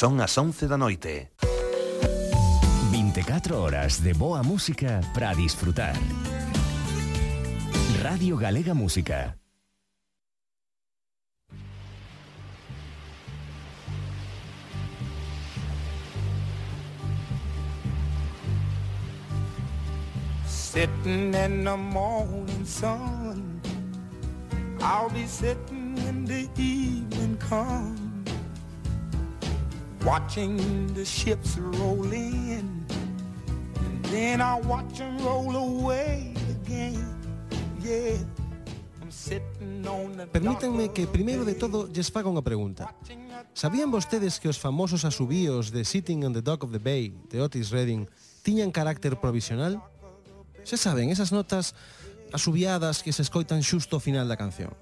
Son as 11 da noite. 24 horas de boa música para disfrutar. Radio Galega Música. Sitting in the morning sun I'll be sitting when the evening comes watching the ships roll in. And then I watch them roll away again. Yeah. Permítanme que primeiro de todo lles faga unha pregunta. Sabían vostedes que os famosos asubíos de Sitting on the Dock of the Bay de Otis Redding tiñan carácter provisional? Xa saben, esas notas asubiadas que se escoitan xusto ao final da canción.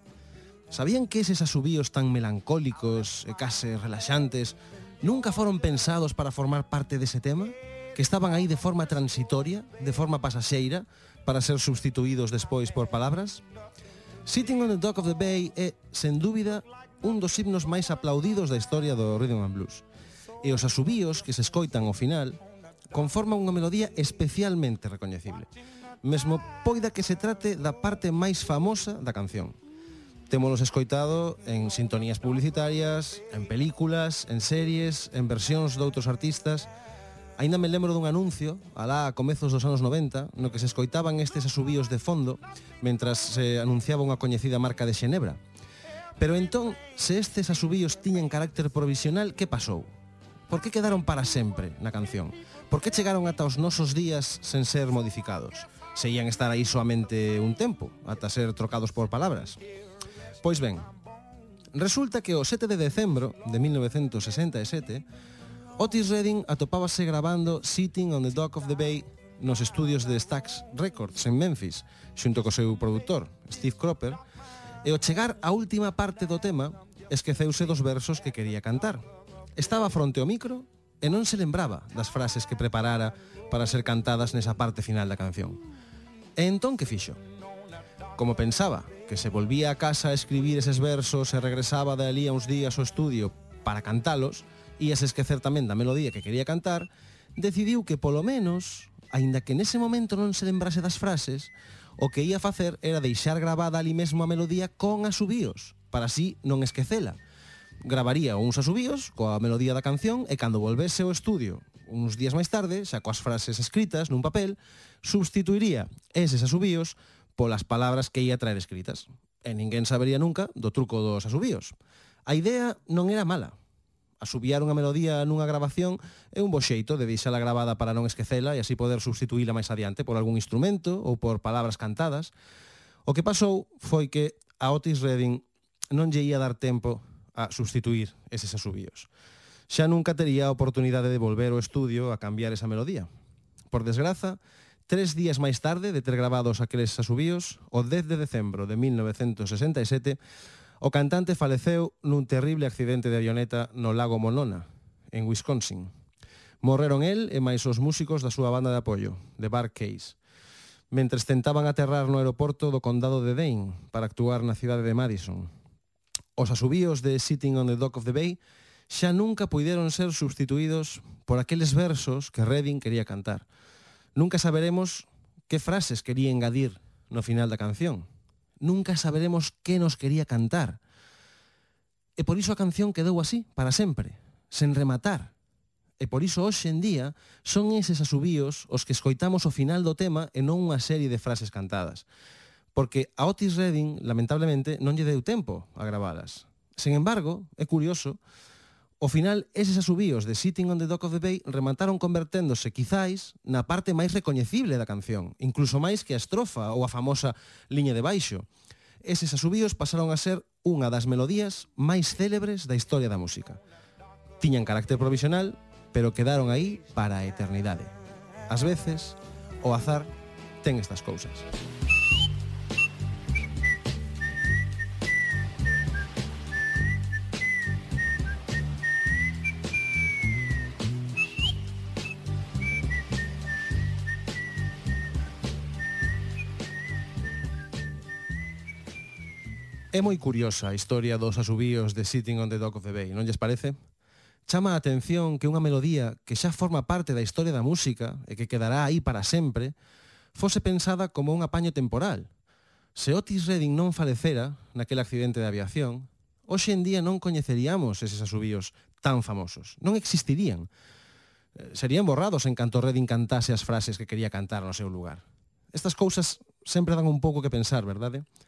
Sabían que eses asubíos tan melancólicos e case relaxantes nunca foron pensados para formar parte dese tema? Que estaban aí de forma transitoria, de forma pasaxeira, para ser substituídos despois por palabras? Sitting on the Dock of the Bay é, sen dúbida, un dos himnos máis aplaudidos da historia do rhythm and blues. E os asubíos que se escoitan ao final conforman unha melodía especialmente recoñecible. Mesmo poida que se trate da parte máis famosa da canción. Témolos escoitado en sintonías publicitarias, en películas, en series, en versións de outros artistas. Ainda me lembro dun anuncio, alá a comezos dos anos 90, no que se escoitaban estes asubíos de fondo mentras se anunciaba unha coñecida marca de Xenebra. Pero entón, se estes asubíos tiñan carácter provisional, que pasou? Por que quedaron para sempre na canción? Por que chegaron ata os nosos días sen ser modificados? Seían estar aí soamente un tempo, ata ser trocados por palabras. Pois ben, resulta que o 7 de decembro de 1967, Otis Redding atopábase grabando Sitting on the Dock of the Bay nos estudios de Stax Records en Memphis, xunto co seu produtor, Steve Cropper, e ao chegar á última parte do tema, esqueceuse dos versos que quería cantar. Estaba fronte ao micro e non se lembraba das frases que preparara para ser cantadas nesa parte final da canción. E entón que fixo? Como pensaba que se volvía a casa a escribir eses versos e regresaba de ali a uns días ao estudio para cantalos, íase esquecer tamén da melodía que quería cantar, decidiu que polo menos, aínda que nese momento non se lembrase das frases, o que ia facer era deixar grabada ali mesmo a melodía con asubíos, para así non esquecela. Gravaría uns asubíos coa melodía da canción e cando volvese ao estudio uns días máis tarde, xa coas frases escritas nun papel, substituiría eses asubíos polas palabras que ia traer escritas. E ninguén sabería nunca do truco dos asubíos. A idea non era mala. Asubiar unha melodía nunha grabación é un bo xeito de deixala grabada para non esquecela e así poder substituíla máis adiante por algún instrumento ou por palabras cantadas. O que pasou foi que a Otis Redding non lle ia dar tempo a substituir eses asubíos. Xa nunca tería a oportunidade de volver ao estudio a cambiar esa melodía. Por desgraza, Tres días máis tarde de ter grabados aqueles asubíos, o 10 de decembro de 1967, o cantante faleceu nun terrible accidente de avioneta no lago Monona, en Wisconsin. Morreron el e máis os músicos da súa banda de apoio, The Bar Case, mentres tentaban aterrar no aeroporto do condado de Dane para actuar na cidade de Madison. Os asubíos de Sitting on the Dock of the Bay xa nunca puideron ser substituídos por aqueles versos que Redding quería cantar – Nunca saberemos que frases quería engadir no final da canción. Nunca saberemos que nos quería cantar. E por iso a canción quedou así, para sempre, sen rematar. E por iso hoxe en día son eses asubíos os que escoitamos o final do tema e non unha serie de frases cantadas. Porque a Otis Redding, lamentablemente, non lle deu tempo a gravalas. Sen embargo, é curioso, O final, eses asubíos de Sitting on the Dock of the Bay remataron converténdose, quizáis, na parte máis recoñecible da canción, incluso máis que a estrofa ou a famosa liña de baixo. Eses asubíos pasaron a ser unha das melodías máis célebres da historia da música. Tiñan carácter provisional, pero quedaron aí para a eternidade. Ás veces, o azar ten estas cousas. É moi curiosa a historia dos asubíos de Sitting on the Dock of the Bay, non lles parece? Chama a atención que unha melodía que xa forma parte da historia da música e que quedará aí para sempre, fose pensada como un apaño temporal. Se Otis Redding non falecera naquele accidente de aviación, hoxe en día non coñeceríamos eses asubíos tan famosos. Non existirían. Eh, serían borrados en canto Redding cantase as frases que quería cantar no seu lugar. Estas cousas sempre dan un pouco que pensar, verdade? Verdade?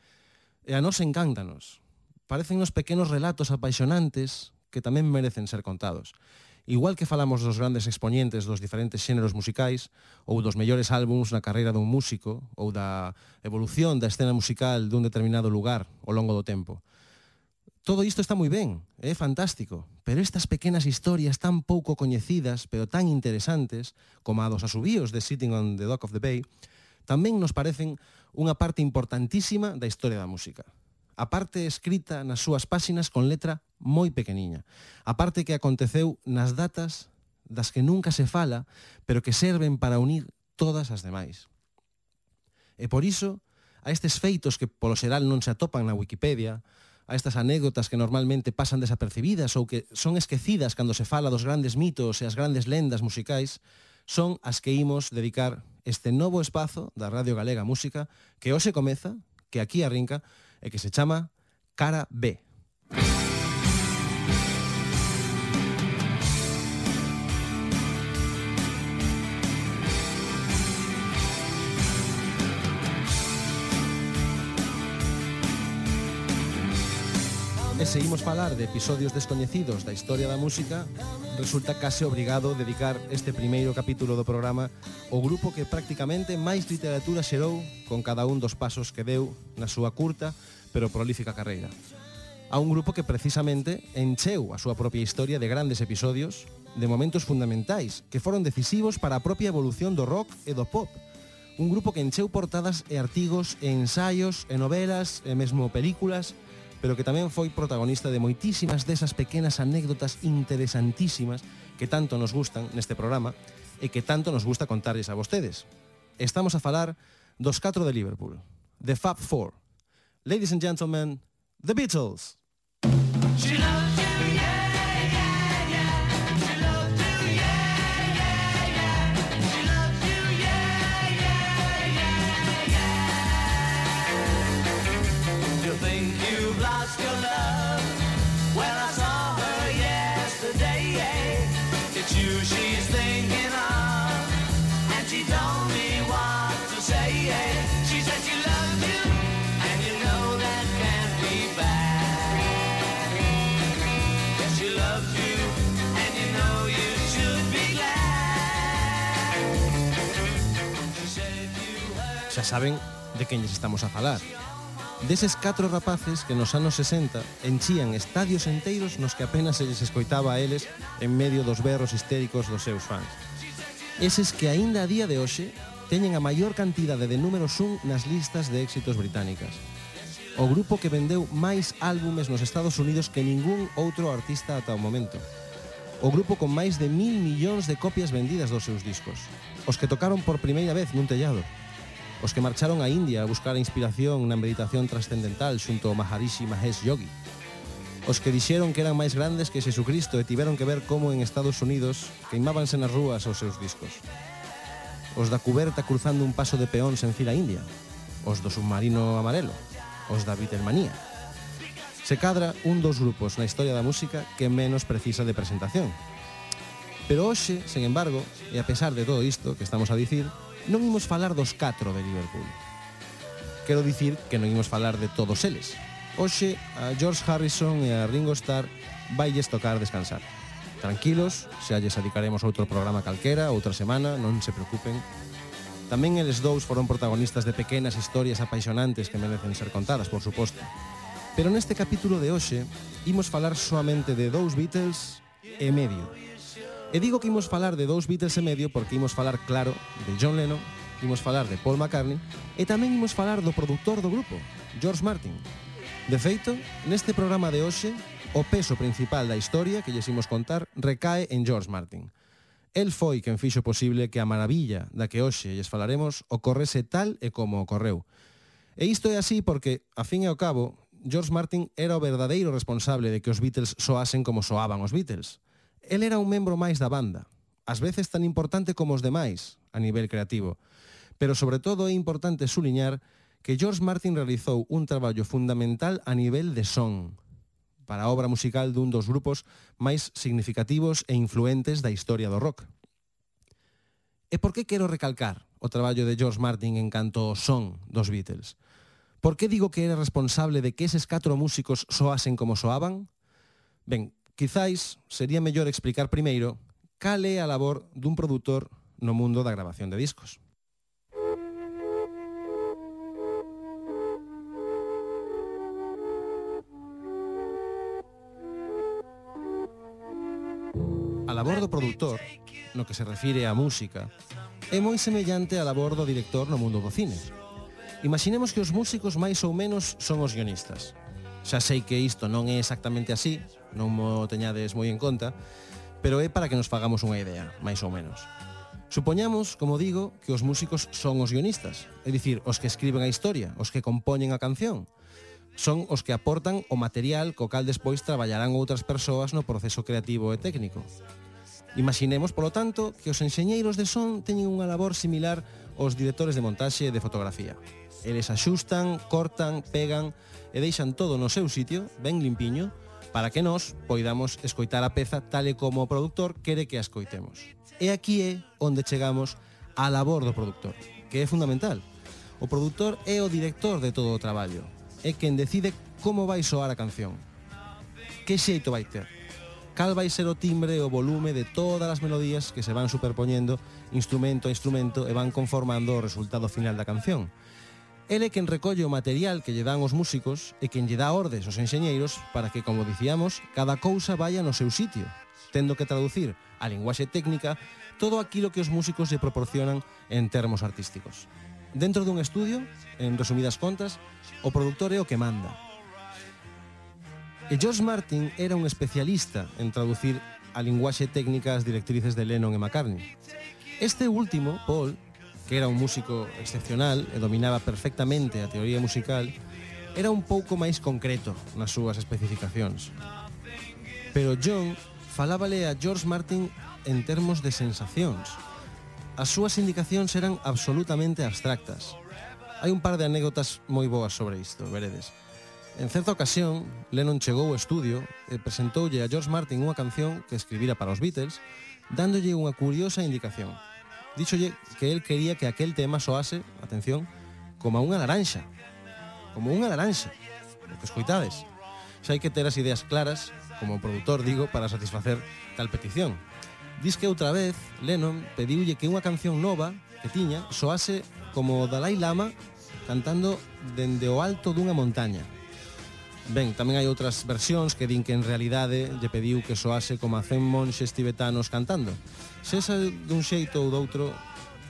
E a nos encántanos. Parecen nos pequenos relatos apaixonantes que tamén merecen ser contados. Igual que falamos dos grandes expoñentes dos diferentes xéneros musicais ou dos mellores álbums na carreira dun músico ou da evolución da escena musical dun determinado lugar ao longo do tempo. Todo isto está moi ben, é fantástico, pero estas pequenas historias tan pouco coñecidas, pero tan interesantes, como a dos asubíos de Sitting on the Dock of the Bay, tamén nos parecen unha parte importantísima da historia da música. A parte escrita nas súas páxinas con letra moi pequeniña. A parte que aconteceu nas datas das que nunca se fala, pero que serven para unir todas as demais. E por iso, a estes feitos que polo xeral non se atopan na Wikipedia, a estas anécdotas que normalmente pasan desapercibidas ou que son esquecidas cando se fala dos grandes mitos e as grandes lendas musicais, son as que imos dedicar este novo espazo da Radio Galega Música que hoxe comeza, que aquí arrinca e que se chama Cara B. E se falar de episodios descoñecidos da historia da música, resulta case obrigado dedicar este primeiro capítulo do programa ao grupo que prácticamente máis literatura xerou con cada un dos pasos que deu na súa curta pero prolífica carreira. A un grupo que precisamente encheu a súa propia historia de grandes episodios, de momentos fundamentais que foron decisivos para a propia evolución do rock e do pop, un grupo que encheu portadas e artigos e ensaios e novelas e mesmo películas pero que tamén foi protagonista de moitísimas desas pequenas anécdotas interesantísimas que tanto nos gustan neste programa e que tanto nos gusta contarles a vostedes. Estamos a falar dos 4 de Liverpool, The Fab Four. Ladies and gentlemen, The Beatles. She saben de quen lles estamos a falar. Deses catro rapaces que nos anos 60 enchían estadios enteiros nos que apenas se lles escoitaba a eles en medio dos berros histéricos dos seus fans. Eses que aínda a día de hoxe teñen a maior cantidade de números un nas listas de éxitos británicas. O grupo que vendeu máis álbumes nos Estados Unidos que ningún outro artista ata o momento. O grupo con máis de mil millóns de copias vendidas dos seus discos. Os que tocaron por primeira vez nun tellado os que marcharon a India a buscar a inspiración na meditación trascendental xunto ao Maharishi Mahesh Yogi. Os que dixeron que eran máis grandes que Jesucristo e tiveron que ver como en Estados Unidos queimábanse nas rúas os seus discos. Os da cuberta cruzando un paso de peóns en fila india. Os do submarino amarelo. Os da Beatlemanía. Se cadra un dos grupos na historia da música que menos precisa de presentación. Pero hoxe, sen embargo, e a pesar de todo isto que estamos a dicir, non imos falar dos 4 de Liverpool. Quero dicir que non imos falar de todos eles. Oxe, a George Harrison e a Ringo Starr vailles tocar descansar. Tranquilos, xa lles adicaremos outro programa calquera, outra semana, non se preocupen. Tamén eles dous foron protagonistas de pequenas historias apaixonantes que merecen ser contadas, por suposto. Pero neste capítulo de hoxe imos falar soamente de dous Beatles e medio. E digo que imos falar de dous Beatles e medio porque imos falar, claro, de John Lennon, imos falar de Paul McCartney e tamén imos falar do produtor do grupo, George Martin. De feito, neste programa de hoxe, o peso principal da historia que lles imos contar recae en George Martin. El foi quen fixo posible que a maravilla da que hoxe lles falaremos ocorrese tal e como ocorreu. E isto é así porque, a fin e ao cabo, George Martin era o verdadeiro responsable de que os Beatles soasen como soaban os Beatles – El era un membro máis da banda, ás veces tan importante como os demais a nivel creativo, pero sobre todo é importante suliñar que George Martin realizou un traballo fundamental a nivel de son, para a obra musical dun dos grupos máis significativos e influentes da historia do rock. E por que quero recalcar o traballo de George Martin en canto ao son dos Beatles? Por que digo que era responsable de que eses catro músicos soasen como soaban? Ben, Quizáis sería mellor explicar primeiro cal é a labor dun produtor no mundo da grabación de discos. A labor do produtor, no que se refire á música, é moi semellante á labor do director no mundo do cine. Imaginemos que os músicos máis ou menos son os guionistas. Xa sei que isto non é exactamente así, non mo teñades moi en conta, pero é para que nos fagamos unha idea, máis ou menos. Supoñamos, como digo, que os músicos son os guionistas, é dicir, os que escriben a historia, os que compoñen a canción, son os que aportan o material co cal despois traballarán outras persoas no proceso creativo e técnico. Imaginemos, polo tanto, que os enxeñeiros de son teñen unha labor similar aos directores de montaxe e de fotografía. Eles axustan, cortan, pegan e deixan todo no seu sitio, ben limpiño, para que nós poidamos escoitar a peza tal e como o produtor quere que a escoitemos. E aquí é onde chegamos á labor do produtor, que é fundamental. O produtor é o director de todo o traballo, é quen decide como vai soar a canción, que xeito vai ter, cal vai ser o timbre e o volume de todas as melodías que se van superpoñendo instrumento a instrumento e van conformando o resultado final da canción. Ele é quen recolle o material que lle dan os músicos e quen lle dá ordes aos enxeñeiros para que, como dicíamos, cada cousa vaya no seu sitio, tendo que traducir a linguaxe técnica todo aquilo que os músicos lle proporcionan en termos artísticos. Dentro dun estudio, en resumidas contas, o produtor é o que manda. E George Martin era un especialista en traducir a linguaxe técnica as directrices de Lennon e McCartney. Este último, Paul, que era un músico excepcional e dominaba perfectamente a teoría musical, era un pouco máis concreto nas súas especificacións. Pero John falábale a George Martin en termos de sensacións. As súas indicacións eran absolutamente abstractas. Hai un par de anécdotas moi boas sobre isto, veredes. En certa ocasión, Lennon chegou ao estudio e presentoulle a George Martin unha canción que escribira para os Beatles, dándolle unha curiosa indicación – Dícholle que el quería que aquel tema soase, atención, como a unha laranxa. Como unha laranxa. O que escoitades. Xa hai que ter as ideas claras, como produtor digo, para satisfacer tal petición. Diz que outra vez Lennon pediulle que unha canción nova que tiña soase como o Dalai Lama cantando dende o alto dunha montaña. Ben, tamén hai outras versións que din que en realidade lle pediu que soase como a cen monxes tibetanos cantando. Se esa dun xeito ou doutro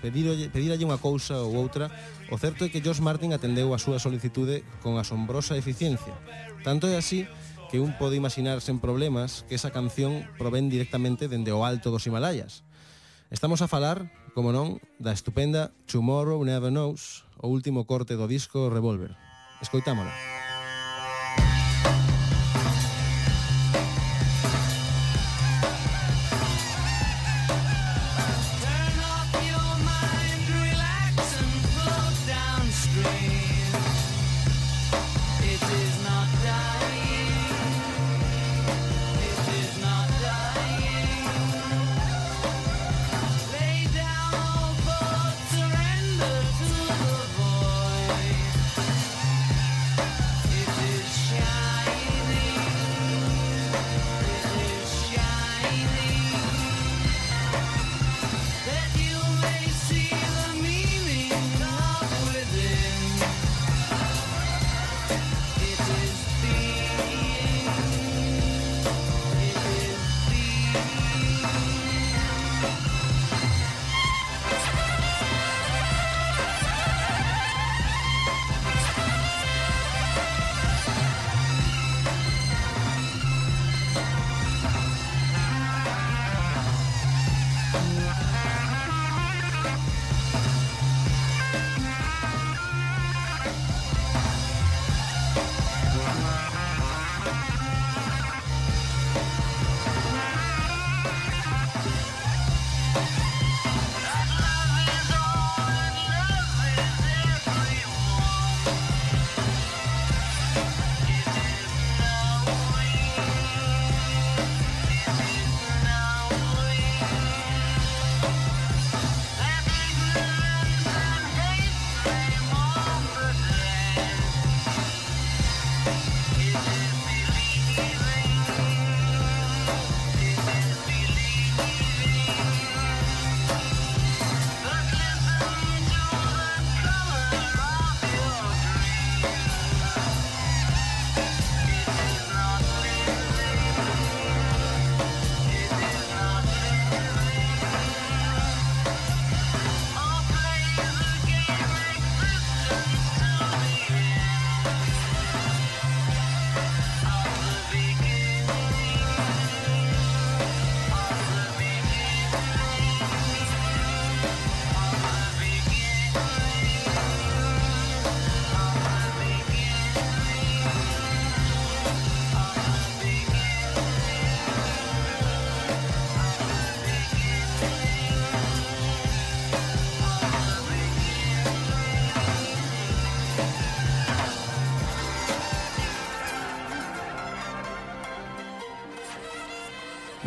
pedirlle, pedirlle unha cousa ou outra, o certo é que George Martin atendeu a súa solicitude con asombrosa eficiencia. Tanto é así que un pode imaginar sen problemas que esa canción provén directamente dende o alto dos Himalayas. Estamos a falar, como non, da estupenda Tomorrow Never Knows, o último corte do disco Revolver. Escoitámola. Escoitámola.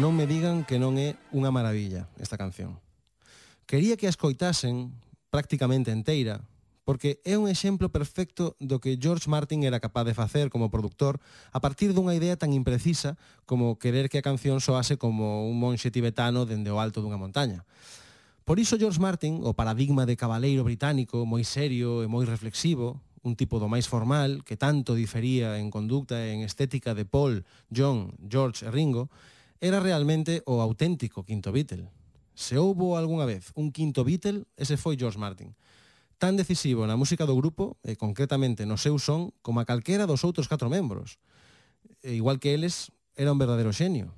Non me digan que non é unha maravilla esta canción. Quería que a escoitasen prácticamente enteira, porque é un exemplo perfecto do que George Martin era capaz de facer como produtor a partir dunha idea tan imprecisa como querer que a canción soase como un monxe tibetano dende o alto dunha montaña. Por iso George Martin, o paradigma de cabaleiro británico moi serio e moi reflexivo, un tipo do máis formal que tanto difería en conducta e en estética de Paul, John, George e Ringo, era realmente o auténtico quinto Beatle. Se houbo algunha vez un quinto Beatle, ese foi George Martin. Tan decisivo na música do grupo, e concretamente no seu son, como a calquera dos outros catro membros. E igual que eles, era un verdadeiro xenio.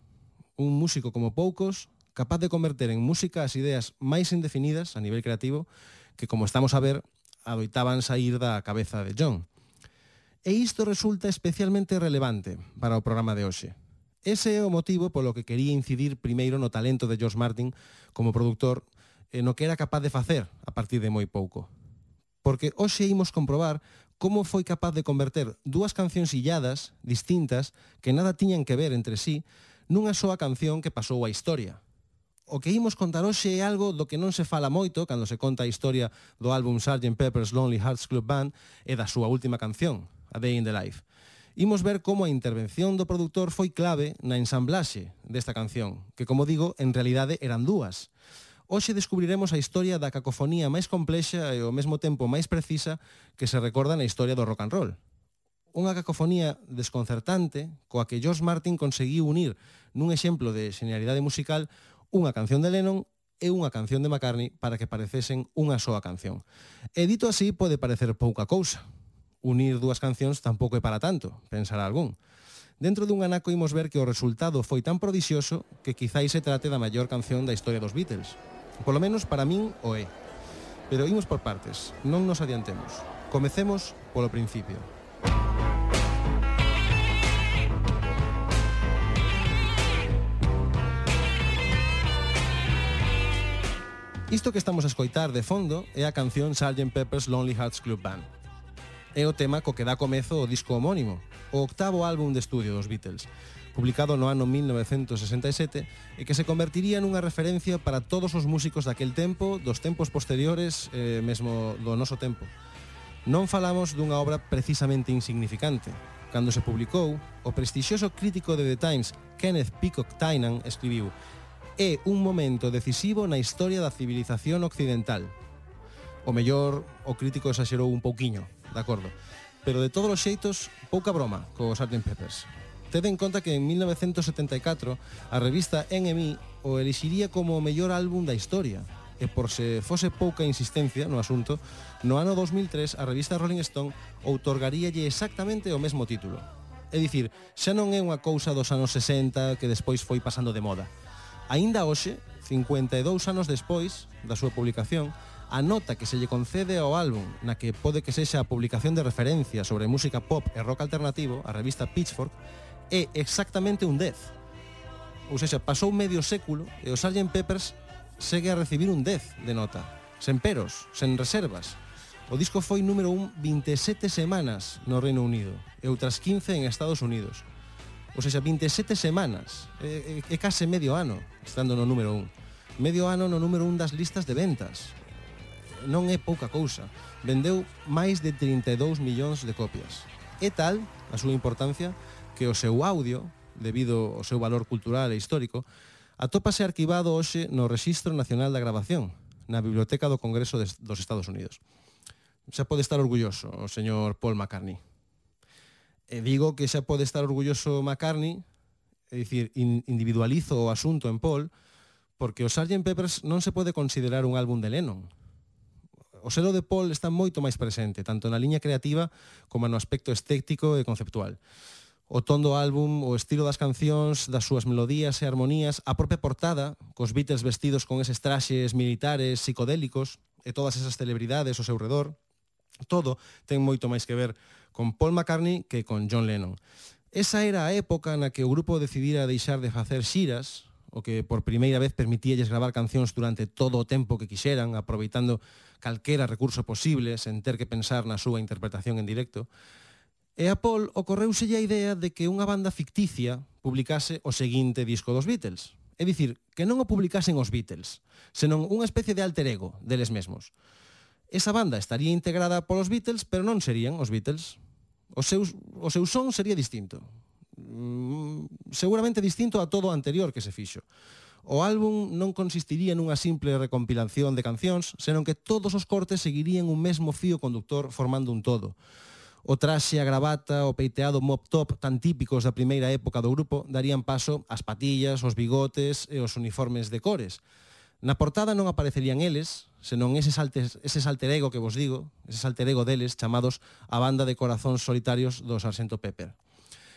Un músico como poucos, capaz de converter en música as ideas máis indefinidas a nivel creativo, que como estamos a ver, adoitaban sair da cabeza de John. E isto resulta especialmente relevante para o programa de hoxe. Ese é o motivo polo que quería incidir primeiro no talento de George Martin como produtor e no que era capaz de facer a partir de moi pouco. Porque hoxe imos comprobar como foi capaz de converter dúas cancións illadas, distintas, que nada tiñan que ver entre sí, nunha soa canción que pasou a historia. O que imos contar hoxe é algo do que non se fala moito cando se conta a historia do álbum Sgt. Pepper's Lonely Hearts Club Band e da súa última canción, A Day in the Life imos ver como a intervención do produtor foi clave na ensamblaxe desta canción, que, como digo, en realidade eran dúas. Hoxe descubriremos a historia da cacofonía máis complexa e ao mesmo tempo máis precisa que se recorda na historia do rock and roll. Unha cacofonía desconcertante coa que George Martin conseguiu unir nun exemplo de xenialidade musical unha canción de Lennon e unha canción de McCartney para que parecesen unha soa canción. E dito así pode parecer pouca cousa, unir dúas cancións tampouco é para tanto, pensará algún. Dentro dun anaco imos ver que o resultado foi tan prodixioso que quizáis se trate da maior canción da historia dos Beatles. Polo menos para min o é. Pero imos por partes, non nos adiantemos. Comecemos polo principio. Isto que estamos a escoitar de fondo é a canción Sgt. Pepper's Lonely Hearts Club Band, é o tema co que dá comezo o disco homónimo, o octavo álbum de estudio dos Beatles, publicado no ano 1967 e que se convertiría nunha referencia para todos os músicos daquel tempo, dos tempos posteriores, eh, mesmo do noso tempo. Non falamos dunha obra precisamente insignificante. Cando se publicou, o prestixioso crítico de The Times, Kenneth Peacock Tynan, escribiu É un momento decisivo na historia da civilización occidental. O mellor, o crítico exaxerou un pouquiño, de acordo. Pero de todos os xeitos, pouca broma co Sgt. Peppers. Tede en conta que en 1974 a revista NME o elixiría como o mellor álbum da historia, e por se fose pouca insistencia no asunto, no ano 2003 a revista Rolling Stone outorgaríalle exactamente o mesmo título. É dicir, xa non é unha cousa dos anos 60 que despois foi pasando de moda. Aínda hoxe, 52 anos despois da súa publicación, a nota que se lle concede ao álbum na que pode que sexa a publicación de referencia sobre música pop e rock alternativo, a revista Pitchfork, é exactamente un 10. Ou seja, pasou medio século e o Sgt. Peppers segue a recibir un 10 de nota, sen peros, sen reservas. O disco foi número 1 27 semanas no Reino Unido e outras 15 en Estados Unidos. Ou seja, 27 semanas, é, é, é case medio ano estando no número 1. Medio ano no número 1 das listas de ventas, non é pouca cousa. Vendeu máis de 32 millóns de copias. É tal a súa importancia que o seu audio, debido ao seu valor cultural e histórico, atópase arquivado hoxe no Registro Nacional da Grabación, na Biblioteca do Congreso dos Estados Unidos. Xa pode estar orgulloso o señor Paul McCartney. E digo que xa pode estar orgulloso McCartney, é dicir, individualizo o asunto en Paul, porque o Sgt. Peppers non se pode considerar un álbum de Lennon, O selo de Paul está moito máis presente, tanto na liña creativa como no aspecto estético e conceptual o ton do álbum, o estilo das cancións, das súas melodías e armonías, a propia portada, cos Beatles vestidos con eses traxes militares psicodélicos e todas esas celebridades ao seu redor, todo ten moito máis que ver con Paul McCartney que con John Lennon. Esa era a época na que o grupo decidira deixar de facer xiras, o que por primeira vez permitíalles gravar cancións durante todo o tempo que quixeran, aproveitando calquera recurso posible sen ter que pensar na súa interpretación en directo, e a Paul ocorreuselle a idea de que unha banda ficticia publicase o seguinte disco dos Beatles. É dicir, que non o publicasen os Beatles, senón unha especie de alter ego deles mesmos. Esa banda estaría integrada polos Beatles, pero non serían os Beatles. O, seu, o seu son sería distinto. Mm, seguramente distinto a todo o anterior que se fixo. O álbum non consistiría nunha simple recompilación de cancións, senón que todos os cortes seguirían un mesmo fío conductor formando un todo. O traxe, a gravata, o peiteado mop top tan típicos da primeira época do grupo darían paso ás patillas, os bigotes e os uniformes de cores. Na portada non aparecerían eles, senón eses, altes, eses alter ego que vos digo, eses alter ego deles chamados a banda de corazóns solitarios do Sargento Pepper.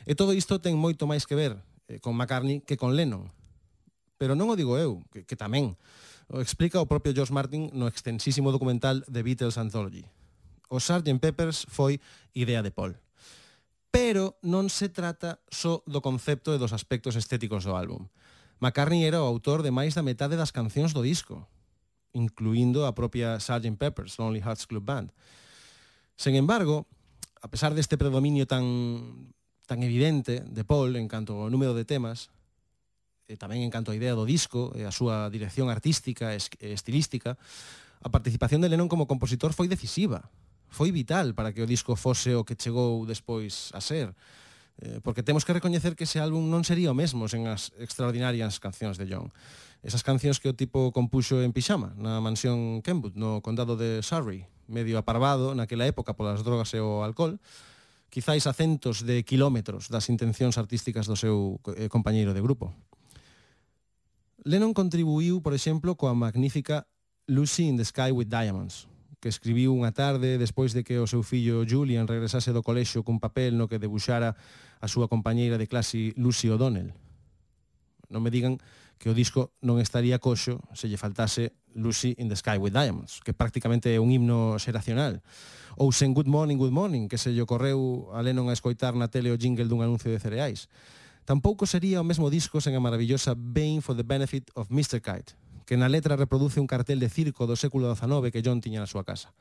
E todo isto ten moito máis que ver eh, con McCartney que con Lennon. Pero non o digo eu, que, que tamén. O explica o propio George Martin no extensísimo documental The Beatles Anthology. O Sgt. Peppers foi idea de Paul. Pero non se trata só do concepto e dos aspectos estéticos do álbum. McCartney era o autor de máis da metade das cancións do disco, incluindo a propia Sgt. Pepper's Lonely Hearts Club Band. Sen embargo, a pesar deste predominio tan tan evidente de Paul en canto ao número de temas, e tamén en canto a idea do disco e a súa dirección artística e estilística, a participación de Lennon como compositor foi decisiva, foi vital para que o disco fose o que chegou despois a ser, eh, porque temos que recoñecer que ese álbum non sería o mesmo sen as extraordinarias cancións de John. Esas cancións que o tipo compuxo en pixama, na mansión Kenwood, no condado de Surrey, medio aparvado naquela época polas drogas e o alcohol, quizáis a centos de kilómetros das intencións artísticas do seu eh, compañeiro de grupo. Lennon contribuiu, por exemplo, coa magnífica Lucy in the Sky with Diamonds, que escribiu unha tarde despois de que o seu fillo Julian regresase do colexio cun papel no que debuxara a súa compañeira de clase Lucy O'Donnell. Non me digan que o disco non estaría coxo se lle faltase Lucy in the Sky with Diamonds, que prácticamente é un himno xeracional. Ou sen Good Morning, Good Morning, que se lle ocorreu a Lennon a escoitar na tele o jingle dun anuncio de cereais. Tampouco sería o mesmo disco sen a maravillosa Bane for the Benefit of Mr. Kite, que na letra reproduce un cartel de circo do século XIX que John tiña na súa casa.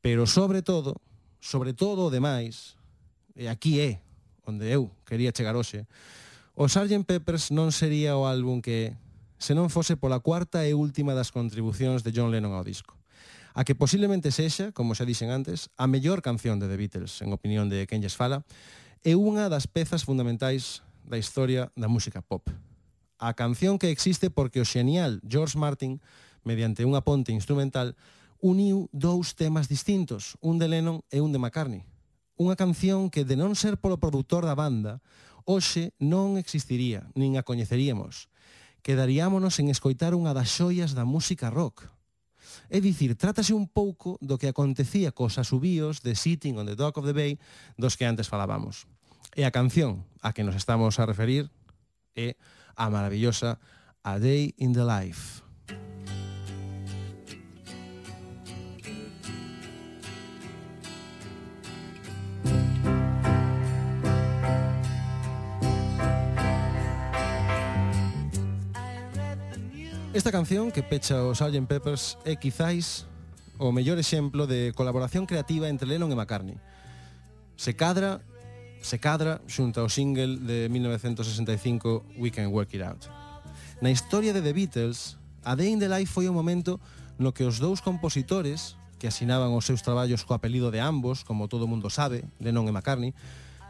Pero sobre todo, sobre todo o demais, e aquí é onde eu quería chegar hoxe, o Sgt. Peppers non sería o álbum que se non fose pola cuarta e última das contribucións de John Lennon ao disco a que posiblemente sexa, como xa dixen antes, a mellor canción de The Beatles, en opinión de quen lles fala, é unha das pezas fundamentais da historia da música pop. A canción que existe porque o xenial George Martin, mediante unha ponte instrumental, uniu dous temas distintos, un de Lennon e un de McCartney. Unha canción que, de non ser polo produtor da banda, hoxe non existiría, nin a coñeceríamos. Quedaríamonos en escoitar unha das xoias da música rock. É dicir, trátase un pouco do que acontecía cos asubíos de Sitting on the Dock of the Bay dos que antes falábamos. E a canción a que nos estamos a referir é a maravillosa A Day in the Life. Esta canción que pecha o Sgt. Peppers é quizáis o mellor exemplo de colaboración creativa entre Lennon e McCartney. Se cadra se cadra xunta ao single de 1965 We Can Work It Out. Na historia de The Beatles, A Day in the Life foi o momento no que os dous compositores que asinaban os seus traballos co apelido de ambos, como todo mundo sabe, Lennon e McCartney,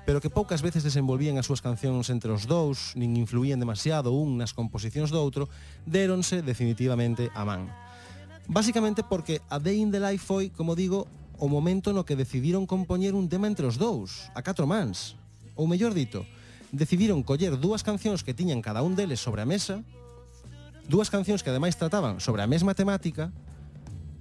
pero que poucas veces desenvolvían as súas cancións entre os dous, nin influían demasiado un nas composicións do outro, deronse definitivamente a man. Básicamente porque A Day in the Life foi, como digo, o momento no que decidiron compoñer un tema entre os dous, a catro mans. Ou mellor dito, decidiron coller dúas cancións que tiñan cada un deles sobre a mesa, dúas cancións que ademais trataban sobre a mesma temática,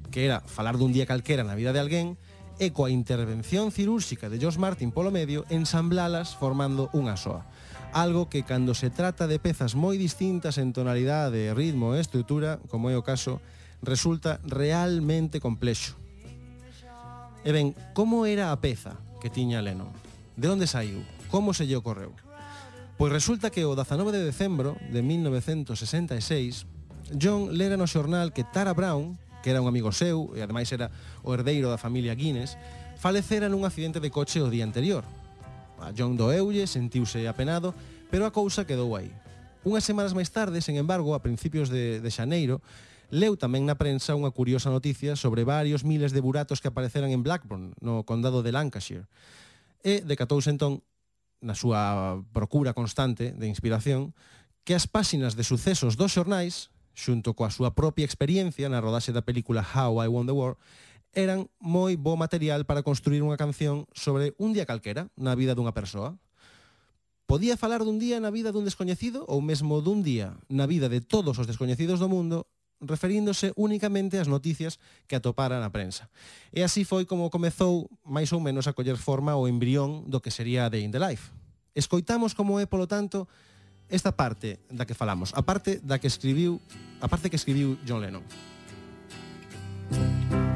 que era falar dun día calquera na vida de alguén, e coa intervención cirúrxica de George Martin polo medio, ensamblalas formando unha soa. Algo que cando se trata de pezas moi distintas en tonalidade, ritmo e estrutura, como é o caso, resulta realmente complexo. E ben, como era a peza que tiña Lennon? De onde saiu? Como se lle ocorreu? Pois resulta que o 19 de decembro de 1966, John lera no xornal que Tara Brown, que era un amigo seu e ademais era o herdeiro da familia Guinness, falecera nun accidente de coche o día anterior. A John doeulle, sentiuse apenado, pero a cousa quedou aí. Unhas semanas máis tarde, sen embargo, a principios de, de Xaneiro, Leu tamén na prensa unha curiosa noticia sobre varios miles de buratos que apareceran en Blackburn, no condado de Lancashire. E decatouse entón, na súa procura constante de inspiración, que as páxinas de sucesos dos xornais, xunto coa súa propia experiencia na rodaxe da película How I Won the War, eran moi bo material para construir unha canción sobre un día calquera na vida dunha persoa. Podía falar dun día na vida dun descoñecido ou mesmo dun día na vida de todos os descoñecidos do mundo referíndose únicamente ás noticias que atopara na prensa. E así foi como comezou máis ou menos a coller forma o embrión do que sería The In The Life. Escoitamos como é, polo tanto, esta parte da que falamos, a parte da que escribiu, a parte que escribiu John Lennon. Thank.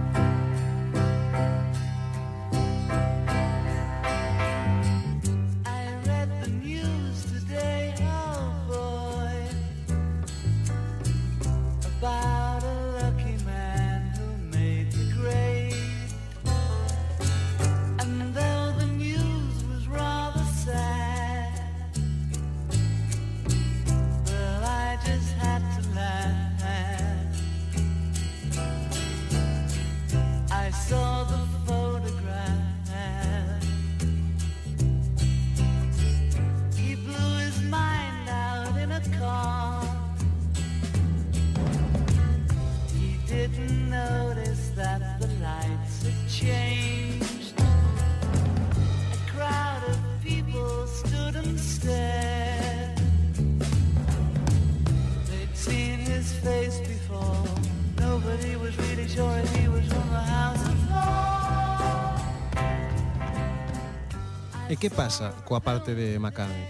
que pasa coa parte de McCartney?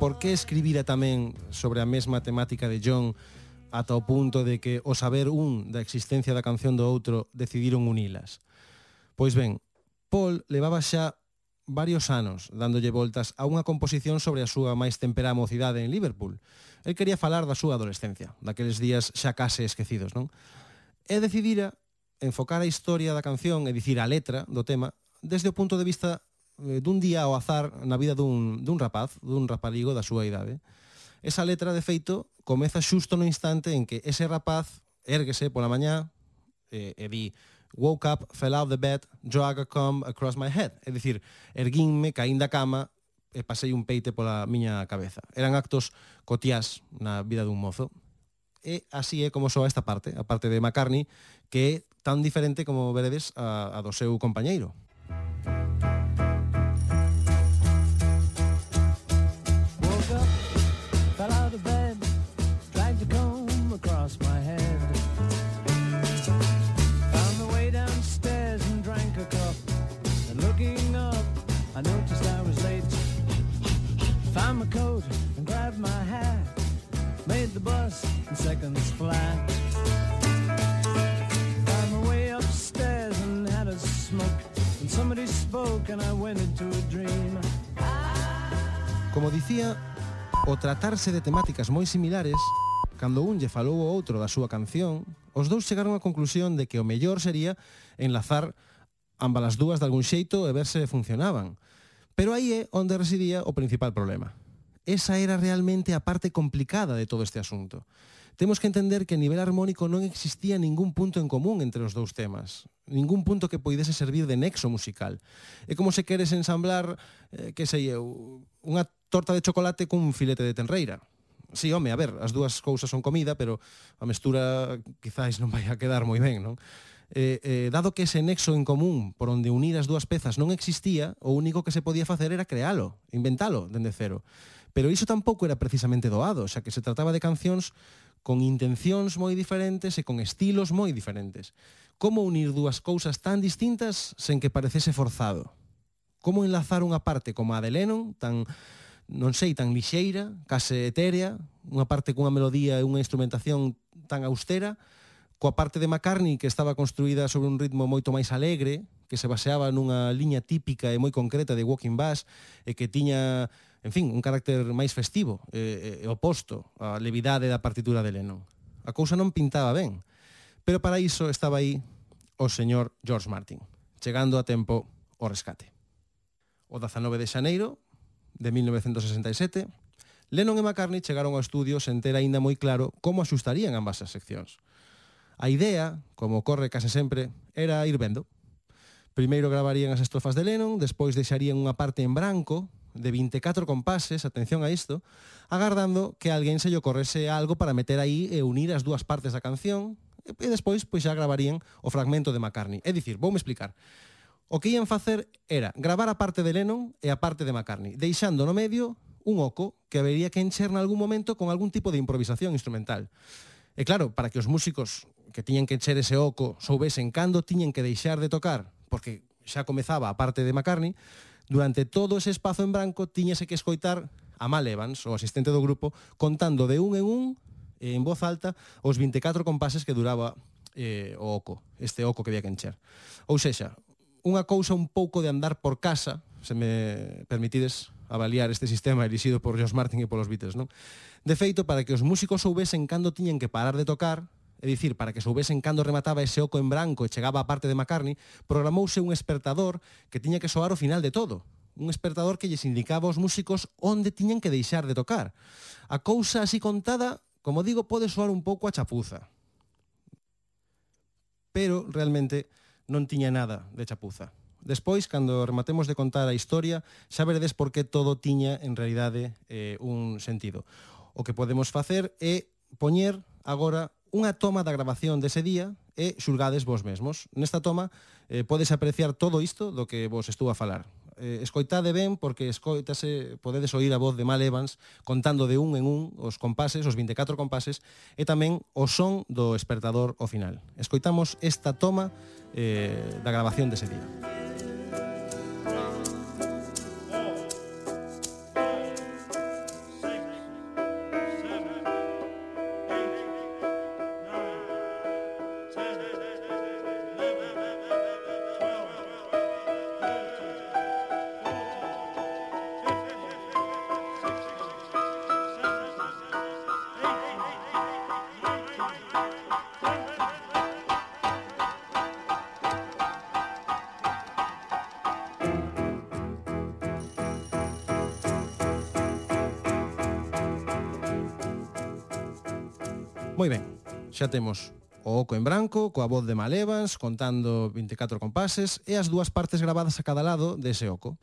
Por que escribira tamén sobre a mesma temática de John ata o punto de que o saber un da existencia da canción do outro decidiron unilas? Pois ben, Paul levaba xa varios anos dándolle voltas a unha composición sobre a súa máis temperá mocidade en Liverpool. El quería falar da súa adolescencia, daqueles días xa case esquecidos, non? E decidira enfocar a historia da canción e dicir a letra do tema desde o punto de vista Eh, dun día ao azar na vida dun, dun rapaz, dun rapaligo da súa idade. Esa letra, de feito, comeza xusto no instante en que ese rapaz érguese pola mañá e, e di woke up, fell out the bed, drag a comb across my head. É dicir, erguinme, caín da cama e pasei un peite pola miña cabeza. Eran actos cotiás na vida dun mozo. E así é como soa esta parte, a parte de McCartney, que é tan diferente como veredes a, a do seu compañeiro. bus and seconds fly. Found my way upstairs and had a smoke. And somebody spoke and I went into a dream. Como dicía, o tratarse de temáticas moi similares, cando un lle falou o outro da súa canción, os dous chegaron á conclusión de que o mellor sería enlazar ambas as dúas de algún xeito e ver se funcionaban. Pero aí é onde residía o principal problema. Esa era realmente a parte complicada de todo este asunto. Temos que entender que a nivel armónico non existía ningún punto en común entre os dous temas, ningún punto que poidese servir de nexo musical. É como se queres ensamblar, eh, que sei eu, unha torta de chocolate cun filete de tenreira. Sí, home, a ver, as dúas cousas son comida, pero a mestura quizáis non vai a quedar moi ben, non? Eh, eh, dado que ese nexo en común por onde unir as dúas pezas non existía, o único que se podía facer era crealo, inventalo dende cero. Pero iso tampouco era precisamente doado, xa que se trataba de cancións con intencións moi diferentes e con estilos moi diferentes. Como unir dúas cousas tan distintas sen que parecese forzado? Como enlazar unha parte como a de Lennon, tan non sei, tan lixeira, case etérea, unha parte cunha melodía e unha instrumentación tan austera, coa parte de McCartney que estaba construída sobre un ritmo moito máis alegre, que se baseaba nunha liña típica e moi concreta de Walking Bass e que tiña en fin, un carácter máis festivo e, e oposto á levidade da partitura de Lennon. A cousa non pintaba ben, pero para iso estaba aí o señor George Martin, chegando a tempo o rescate. O 19 de xaneiro de 1967, Lennon e McCartney chegaron ao estudio sen ter aínda moi claro como axustarían ambas as seccións. A idea, como ocorre case sempre, era ir vendo. Primeiro gravarían as estrofas de Lennon, despois deixarían unha parte en branco de 24 compases, atención a isto, agardando que alguén se lle ocorrese algo para meter aí e unir as dúas partes da canción, e, despois pois xa gravarían o fragmento de McCartney. É dicir, voume explicar. O que ian facer era gravar a parte de Lennon e a parte de McCartney, deixando no medio un oco que habería que encher nalgún momento con algún tipo de improvisación instrumental. E claro, para que os músicos que tiñen que encher ese oco soubesen cando tiñen que deixar de tocar, porque xa comezaba a parte de McCartney, Durante todo ese espazo en branco tiñase que escoitar a Mal Evans, o asistente do grupo, contando de un en un, eh, en voz alta, os 24 compases que duraba eh, o oco, este oco que había que encher. Ou sexa, unha cousa un pouco de andar por casa, se me permitides avaliar este sistema elixido por George Martin e polos Beatles, non? De feito, para que os músicos soubesen cando tiñen que parar de tocar, é dicir, para que soubesen cando remataba ese oco en branco e chegaba a parte de McCartney, programouse un espertador que tiña que soar o final de todo un espertador que lles indicaba aos músicos onde tiñan que deixar de tocar. A cousa así contada, como digo, pode soar un pouco a chapuza. Pero realmente non tiña nada de chapuza. Despois, cando rematemos de contar a historia, xa veredes por que todo tiña en realidade eh, un sentido. O que podemos facer é poñer agora unha toma da grabación dese día e xulgades vos mesmos. Nesta toma eh, podes apreciar todo isto do que vos estou a falar. Eh, escoitade ben porque escoitase, podedes oír a voz de Mal Evans contando de un en un os compases, os 24 compases e tamén o son do espertador ao final. Escoitamos esta toma eh, da grabación dese día. Moi ben, xa temos o Oco en Branco, coa voz de Malevans, contando 24 compases e as dúas partes grabadas a cada lado dese oco.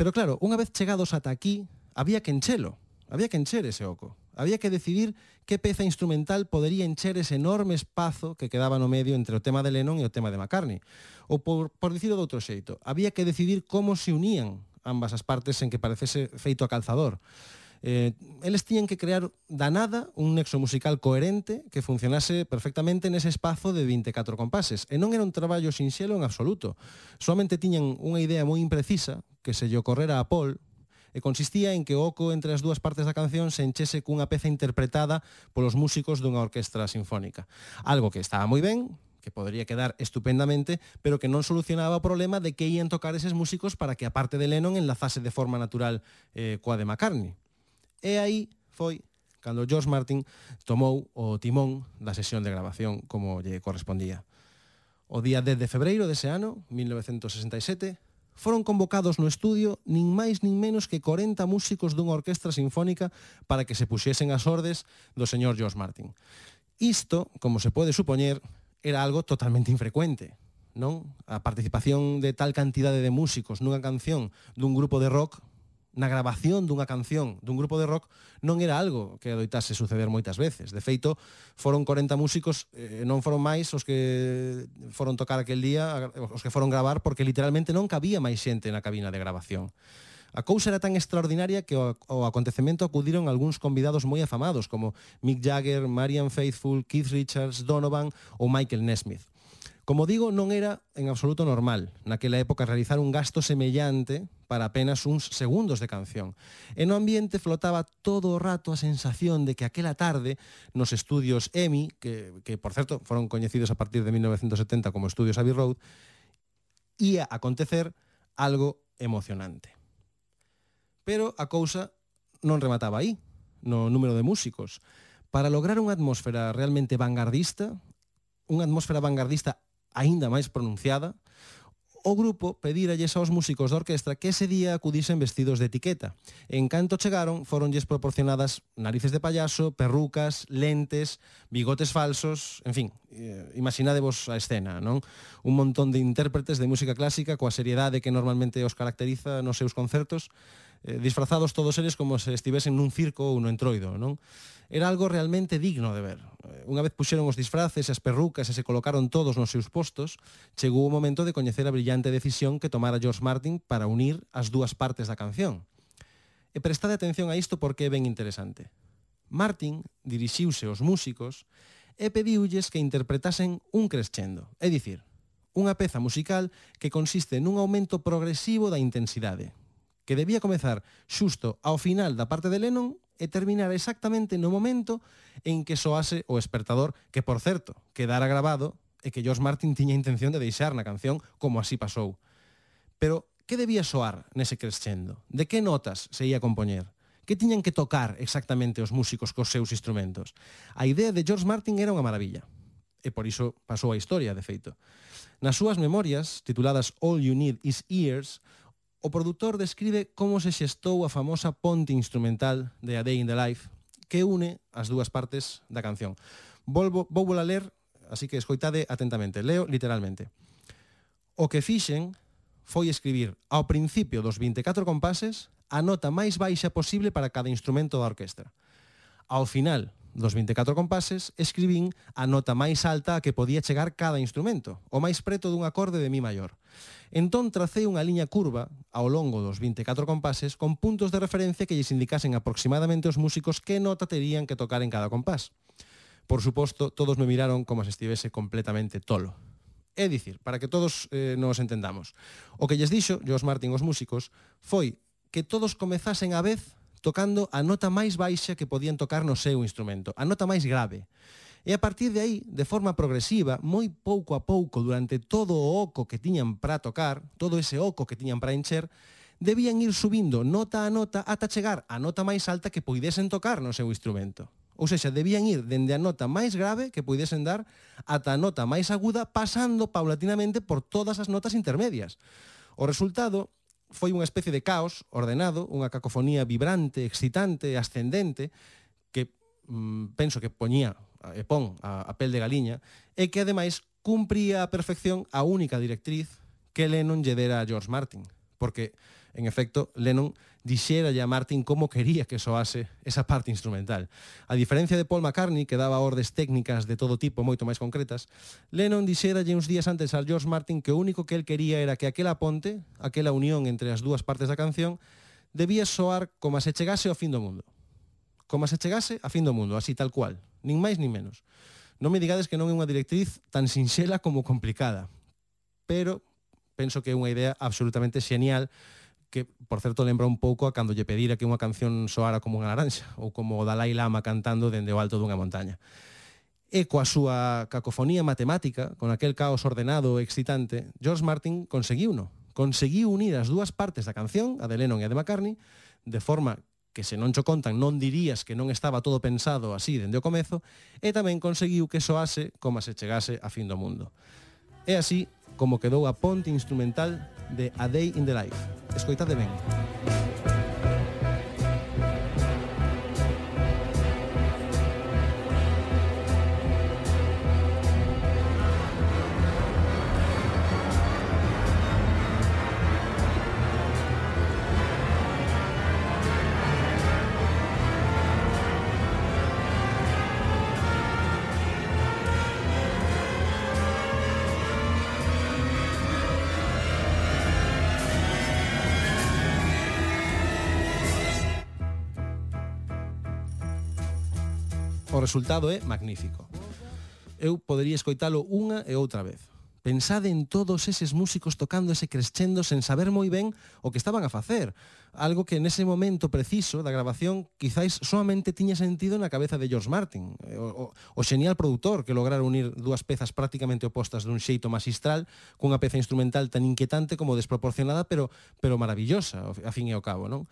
Pero claro, unha vez chegados ata aquí, había que enchelo, había que encher ese oco. Había que decidir que peza instrumental podería encher ese enorme espazo que quedaba no medio entre o tema de Lennon e o tema de McCartney. Ou por, por dicirlo de outro xeito, había que decidir como se unían ambas as partes en que parecese feito a calzador. Eh, eles tiñan que crear da nada un nexo musical coherente que funcionase perfectamente nese espazo de 24 compases. E non era un traballo sinxelo en absoluto. Solamente tiñan unha idea moi imprecisa que se lle ocorrera a Paul, e consistía en que o oco entre as dúas partes da canción se enchese cunha peza interpretada polos músicos dunha orquestra sinfónica. Algo que estaba moi ben, que podría quedar estupendamente, pero que non solucionaba o problema de que ían tocar eses músicos para que a parte de Lennon enlazase de forma natural eh, coa de McCartney. E aí foi cando George Martin tomou o timón da sesión de grabación como lle correspondía. O día 10 de febreiro dese ano, 1967, foron convocados no estudio nin máis nin menos que 40 músicos dunha orquestra sinfónica para que se puxesen as ordes do señor George Martin. Isto, como se pode supoñer, era algo totalmente infrecuente. Non? A participación de tal cantidade de músicos nunha canción dun grupo de rock na grabación dunha canción dun grupo de rock non era algo que adoitase suceder moitas veces. De feito, foron 40 músicos, eh, non foron máis os que foron tocar aquel día, os que foron gravar, porque literalmente non cabía máis xente na cabina de grabación. A cousa era tan extraordinaria que ao, ao acontecemento acudiron algúns convidados moi afamados, como Mick Jagger, Marian Faithfull, Keith Richards, Donovan ou Michael Nesmith. Como digo, non era en absoluto normal naquela época realizar un gasto semellante para apenas uns segundos de canción. E no ambiente flotaba todo o rato a sensación de que aquela tarde nos estudios EMI, que, que por certo foron coñecidos a partir de 1970 como estudios Abbey Road, ia acontecer algo emocionante. Pero a cousa non remataba aí, no número de músicos. Para lograr unha atmósfera realmente vanguardista, unha atmósfera vanguardista aínda máis pronunciada, o grupo pedíralles aos músicos da orquestra que ese día acudisen vestidos de etiqueta. En canto chegaron, foronlles proporcionadas narices de payaso, perrucas, lentes, bigotes falsos, en fin, eh, imaginadevos a escena, non? Un montón de intérpretes de música clásica coa seriedade que normalmente os caracteriza nos seus concertos, eh, disfrazados todos eles como se estivesen nun circo ou no entroido, non? Era algo realmente digno de ver. Eh, unha vez puxeron os disfraces, as perrucas e se colocaron todos nos seus postos, chegou o momento de coñecer a brillante decisión que tomara George Martin para unir as dúas partes da canción. E prestade atención a isto porque é ben interesante. Martin dirixiuse aos músicos e pediulles que interpretasen un crescendo, é dicir, unha peza musical que consiste nun aumento progresivo da intensidade, que debía comezar xusto ao final da parte de Lennon e terminar exactamente no momento en que soase o espertador, que por certo, quedara grabado e que George Martin tiña intención de deixar na canción como así pasou. Pero que debía soar nese crescendo? De que notas se ia compoñer? Que tiñan que tocar exactamente os músicos cos seus instrumentos? A idea de George Martin era unha maravilla e por iso pasou a historia, de feito. Nas súas memorias, tituladas All You Need Is Ears, O produtor describe como se xestou a famosa ponte instrumental de A Day in the Life que une as dúas partes da canción. Volvo, vou a ler, así que escoitade atentamente. Leo literalmente. O que fixen foi escribir ao principio dos 24 compases a nota máis baixa posible para cada instrumento da orquestra. Ao final Dos 24 compases, escribín a nota máis alta a que podía chegar cada instrumento, o máis preto dun acorde de mi maior. Entón tracei unha liña curva ao longo dos 24 compases con puntos de referencia que lles indicasen aproximadamente os músicos que nota terían que tocar en cada compás. Por suposto, todos me miraron como se estivese completamente tolo. É dicir, para que todos eh, nos entendamos. O que lles dixo Jos Martin os músicos foi que todos comezasen a vez tocando a nota máis baixa que podían tocar no seu instrumento, a nota máis grave. E a partir de aí, de forma progresiva, moi pouco a pouco, durante todo o oco que tiñan para tocar, todo ese oco que tiñan para encher, debían ir subindo nota a nota ata chegar á nota máis alta que poidesen tocar no seu instrumento. Ou seja, debían ir dende a nota máis grave que poidesen dar ata a nota máis aguda, pasando paulatinamente por todas as notas intermedias. O resultado foi unha especie de caos ordenado, unha cacofonía vibrante, excitante, ascendente, que mm, penso que poñía e pon a, a pel de galiña, e que ademais cumpría a perfección a única directriz que Lennon lle dera a George Martin, porque en efecto Lennon dixera a Martin como quería que soase esa parte instrumental. A diferencia de Paul McCartney, que daba ordes técnicas de todo tipo moito máis concretas, Lennon dixera uns días antes a George Martin que o único que el quería era que aquela ponte, aquela unión entre as dúas partes da canción, debía soar como se chegase ao fin do mundo. Como se chegase a fin do mundo, así tal cual, nin máis nin menos. Non me digades que non é unha directriz tan sinxela como complicada, pero penso que é unha idea absolutamente xenial que, por certo, lembra un pouco a cando lle pedira que unha canción soara como unha naranxa ou como o Dalai Lama cantando dende o alto dunha montaña. E coa súa cacofonía matemática, con aquel caos ordenado e excitante, George Martin conseguiu no. Conseguiu unir as dúas partes da canción, a de Lennon e a de McCartney, de forma que se non cho contan non dirías que non estaba todo pensado así dende o comezo, e tamén conseguiu que soase como se chegase a fin do mundo. E así, como quedou a ponte instrumental de A Day in the Life. Escoitade ben. Ben. resultado é magnífico. Eu podería escoitalo unha e outra vez. Pensade en todos eses músicos tocando ese crescendo sen saber moi ben o que estaban a facer. Algo que nese momento preciso da grabación quizáis solamente tiña sentido na cabeza de George Martin, eh, o, o, o xenial produtor que lograra unir dúas pezas prácticamente opostas dun xeito magistral cunha peza instrumental tan inquietante como desproporcionada, pero, pero maravillosa, a fin e ao cabo, non?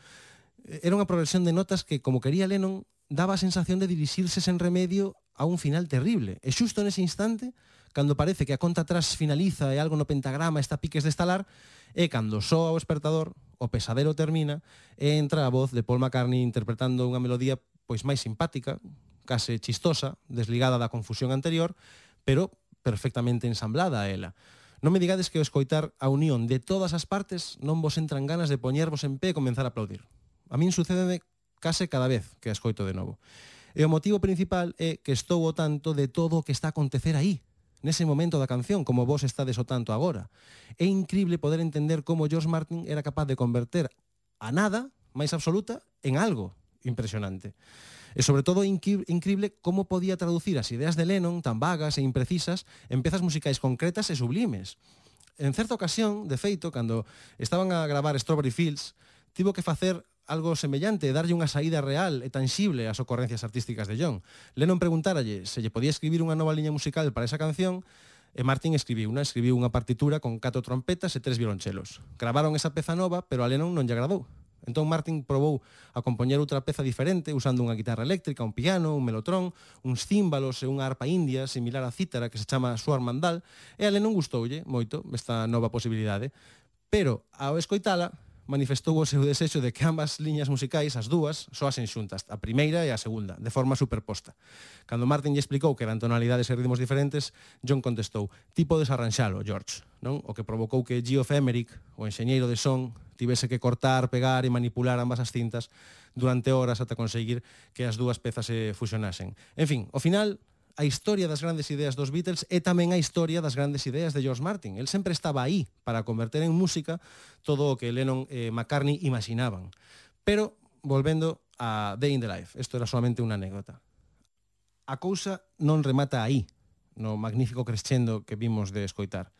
Era unha progresión de notas que, como quería Lennon, daba a sensación de dirixirse sen remedio a un final terrible. E xusto nese instante, cando parece que a conta atrás finaliza e algo no pentagrama está piques de estalar, e cando soa o despertador, o pesadelo termina, e entra a voz de Paul McCartney interpretando unha melodía pois máis simpática, case chistosa, desligada da confusión anterior, pero perfectamente ensamblada a ela. Non me digades que o escoitar a unión de todas as partes non vos entran ganas de poñervos en pé e comenzar a aplaudir. A min sucede case cada vez que a escoito de novo. E o motivo principal é que estou o tanto de todo o que está a acontecer aí, nese momento da canción, como vos estades o tanto agora. É increíble poder entender como George Martin era capaz de converter a nada máis absoluta en algo impresionante. E sobre todo increíble como podía traducir as ideas de Lennon tan vagas e imprecisas en pezas musicais concretas e sublimes. En certa ocasión, de feito, cando estaban a gravar Strawberry Fields, tivo que facer algo semellante, darlle unha saída real e tangible ás ocorrencias artísticas de John. Lennon preguntáralle se lle podía escribir unha nova liña musical para esa canción, e Martin escribiu unha, escribiu unha partitura con catro trompetas e tres violonchelos. Gravaron esa peza nova, pero a Lennon non lle agradou. Entón Martin probou a compoñer outra peza diferente usando unha guitarra eléctrica, un piano, un melotrón, uns címbalos e unha arpa india similar á cítara que se chama Suar Mandal e a Lennon gustoulle moito esta nova posibilidade. Pero ao escoitala, manifestou o seu desexo de que ambas liñas musicais, as dúas, soasen xuntas, a primeira e a segunda, de forma superposta. Cando Martin lle explicou que eran tonalidades e ritmos diferentes, John contestou, tipo desarranxalo, George, non? O que provocou que Geoff Emerick, o enxeñeiro de son, tivese que cortar, pegar e manipular ambas as cintas durante horas ata conseguir que as dúas pezas se fusionasen. En fin, ao final, a historia das grandes ideas dos Beatles é tamén a historia das grandes ideas de George Martin. El sempre estaba aí para converter en música todo o que Lennon e McCartney imaginaban. Pero, volvendo a Day in the Life, isto era solamente unha anécdota. A cousa non remata aí, no magnífico crescendo que vimos de escoitar.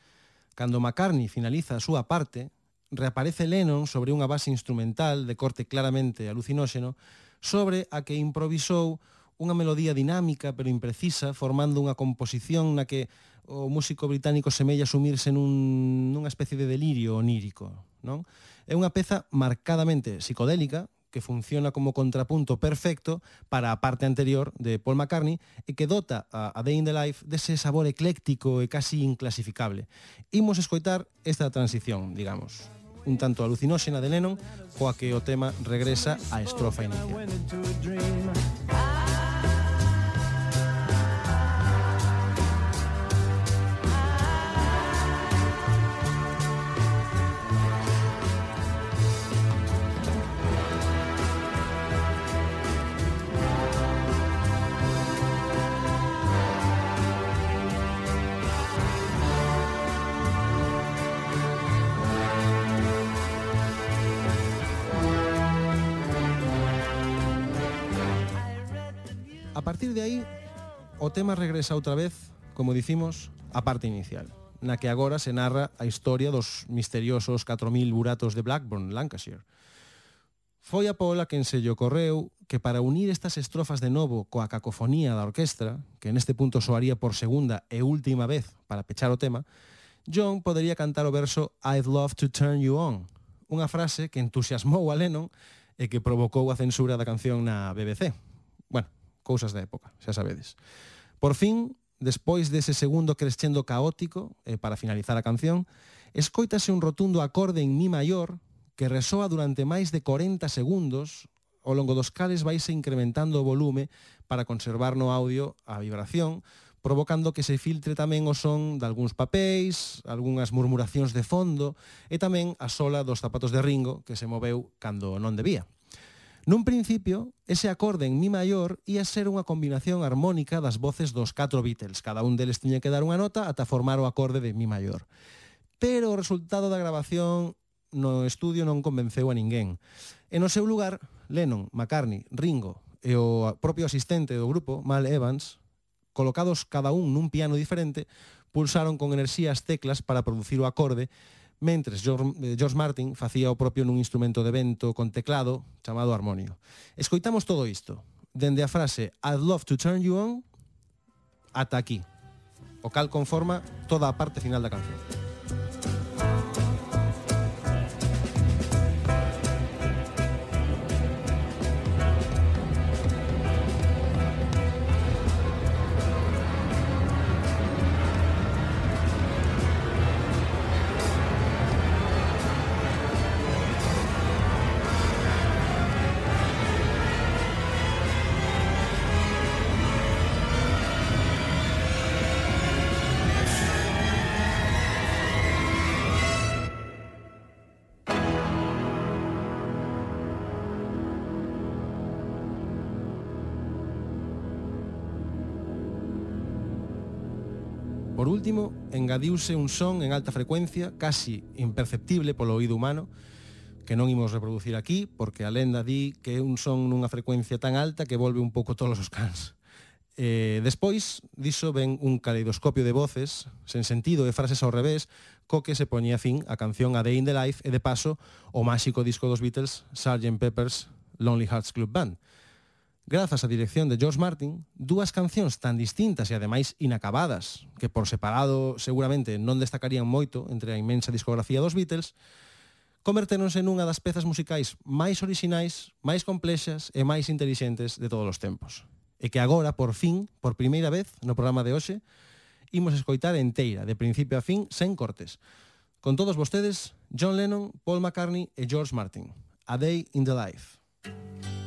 Cando McCartney finaliza a súa parte, reaparece Lennon sobre unha base instrumental de corte claramente alucinóxeno sobre a que improvisou unha melodía dinámica pero imprecisa, formando unha composición na que o músico británico semella sumirse nun, nunha especie de delirio onírico. Non? É unha peza marcadamente psicodélica, que funciona como contrapunto perfecto para a parte anterior de Paul McCartney e que dota a, a Day in the Life dese sabor ecléctico e casi inclasificable. Imos escoitar esta transición, digamos, un tanto alucinóxena de Lennon, coa que o tema regresa á estrofa inicial. A partir de aí, o tema regresa outra vez, como dicimos, á parte inicial na que agora se narra a historia dos misteriosos 4.000 buratos de Blackburn, Lancashire. Foi a Pola quen se lle ocorreu que para unir estas estrofas de novo coa cacofonía da orquestra, que neste punto soaría por segunda e última vez para pechar o tema, John podería cantar o verso I'd love to turn you on, unha frase que entusiasmou a Lennon e que provocou a censura da canción na BBC cousas da época, xa sabedes. Por fin, despois dese segundo crescendo caótico, eh, para finalizar a canción, escoítase un rotundo acorde en mi maior que resoa durante máis de 40 segundos, ao longo dos cales vaise incrementando o volume para conservar no audio a vibración, provocando que se filtre tamén o son de algúns papéis, algunhas murmuracións de fondo e tamén a sola dos zapatos de Ringo que se moveu cando non debía. Nun principio, ese acorde en mi maior ia ser unha combinación armónica das voces dos catro Beatles. Cada un deles tiña que dar unha nota ata formar o acorde de mi maior. Pero o resultado da grabación no estudio non convenceu a ninguén. E no seu lugar, Lennon, McCartney, Ringo e o propio asistente do grupo, Mal Evans, colocados cada un nun piano diferente, pulsaron con enerxía as teclas para producir o acorde mentres eh, George Martin facía o propio nun instrumento de vento con teclado chamado armonio. Escoitamos todo isto, dende a frase I'd love to turn you on ata aquí, o cal conforma toda a parte final da canción. mesmo engadiuse un son en alta frecuencia casi imperceptible polo oído humano que non imos reproducir aquí porque a lenda di que é un son nunha frecuencia tan alta que volve un pouco todos os cans. Eh, despois diso ven un caleidoscopio de voces sen sentido e frases ao revés co que se poñía fin a canción A Day in the Life e de paso o máxico disco dos Beatles Sgt. Pepper's Lonely Hearts Club Band grazas á dirección de George Martin, dúas cancións tan distintas e ademais inacabadas, que por separado seguramente non destacarían moito entre a inmensa discografía dos Beatles, convertéronse nunha das pezas musicais máis orixinais, máis complexas e máis intelixentes de todos os tempos. E que agora, por fin, por primeira vez no programa de hoxe, imos escoitar enteira, de principio a fin, sen cortes. Con todos vostedes, John Lennon, Paul McCartney e George Martin. A Day in the Life. Thank you.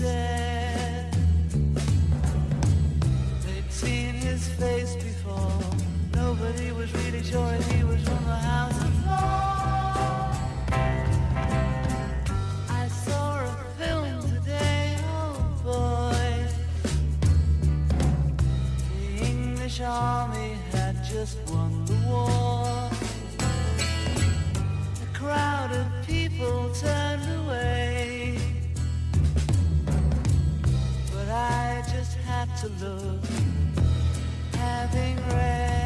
They'd seen his face before. Nobody was really sure he was from the house of. I saw a film today. Oh the English army had just won the war. A crowd of people turned. Have to look, having read.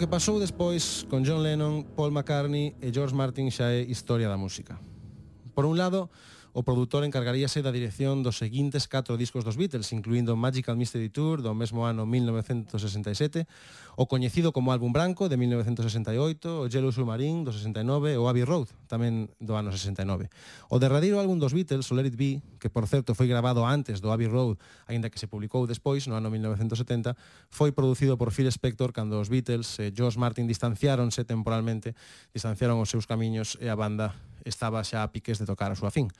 que pasou despois con John Lennon, Paul McCartney e George Martin xa é historia da música. Por un lado, o produtor encargaríase da dirección dos seguintes catro discos dos Beatles, incluindo Magical Mystery Tour do mesmo ano 1967, o coñecido como Álbum Branco de 1968, o Yellow Submarine do 69 o Abbey Road tamén do ano 69. O derradeiro álbum dos Beatles, o Let It Be, que por certo foi grabado antes do Abbey Road, aínda que se publicou despois no ano 1970, foi producido por Phil Spector cando os Beatles e George Martin distanciáronse temporalmente, distanciaron os seus camiños e a banda estaba xa a piques de tocar a súa fin.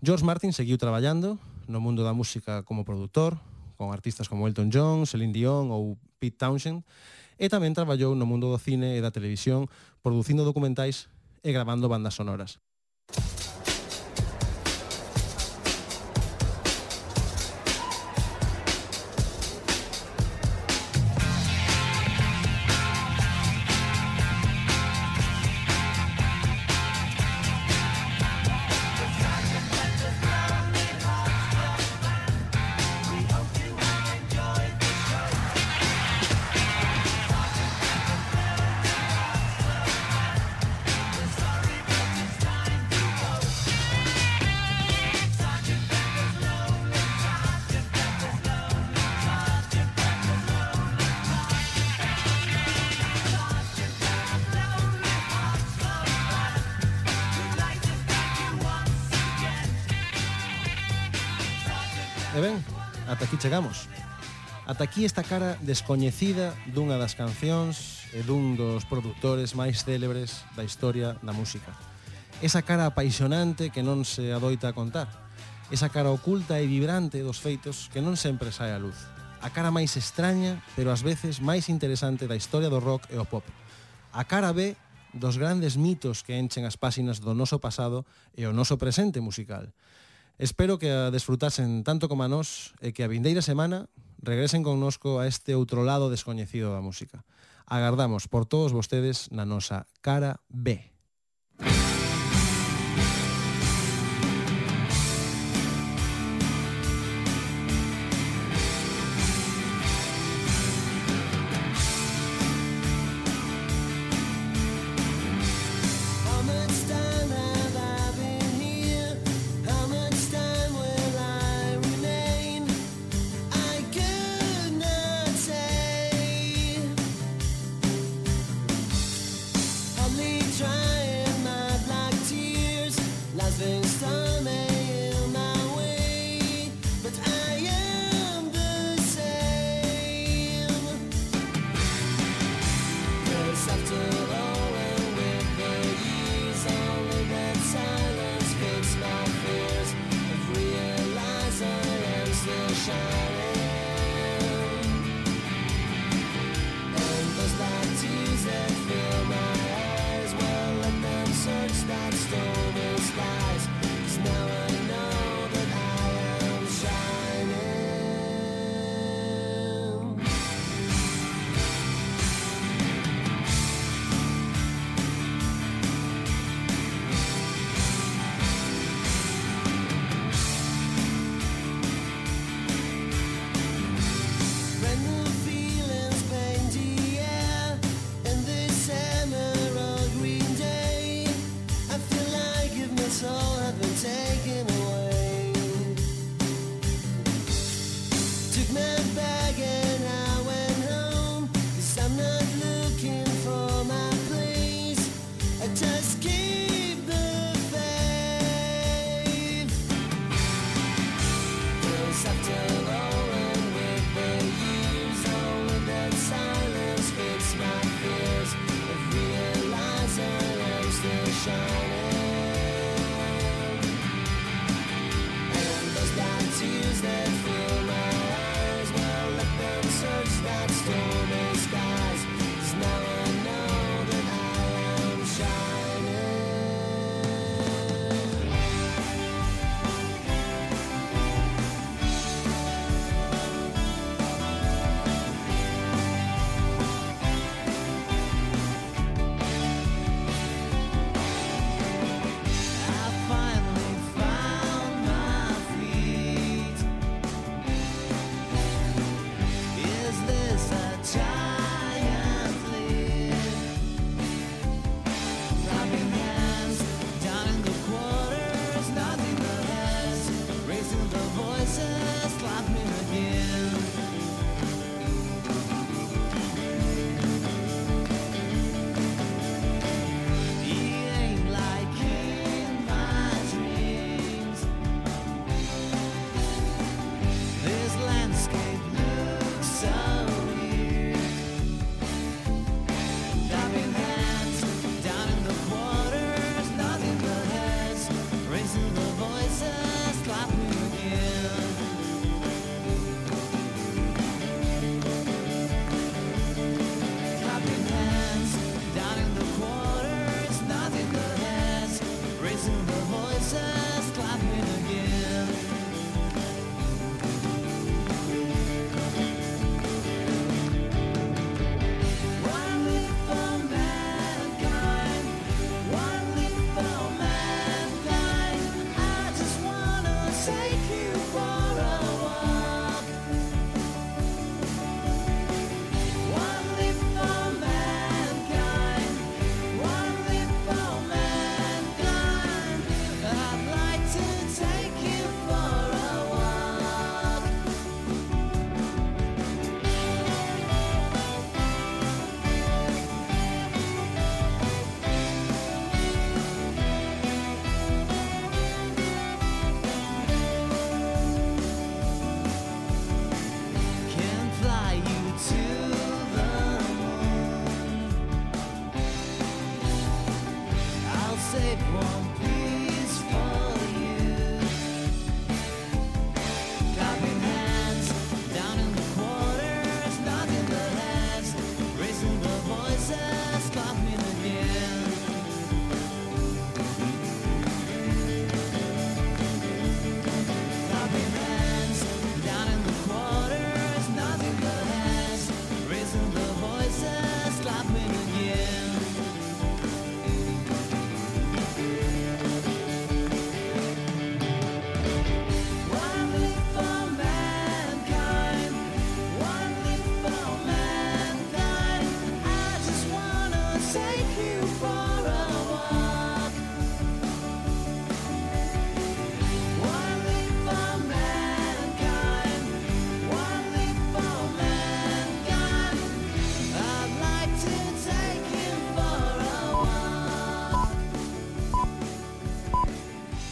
George Martin seguiu traballando no mundo da música como produtor, con artistas como Elton John, Celine Dion ou Pete Townshend, e tamén traballou no mundo do cine e da televisión producindo documentais e grabando bandas sonoras. Ata aquí esta cara descoñecida dunha das cancións e dun dos produtores máis célebres da historia da música. Esa cara apaixonante que non se adoita a contar. Esa cara oculta e vibrante dos feitos que non sempre sae a luz. A cara máis extraña, pero ás veces máis interesante da historia do rock e o pop. A cara B dos grandes mitos que enchen as páxinas do noso pasado e o noso presente musical. Espero que a desfrutasen tanto como a nós e que a vindeira semana Regresen connosco a este outro lado descoñecido da música. Agardamos por todos vostedes na nosa cara B.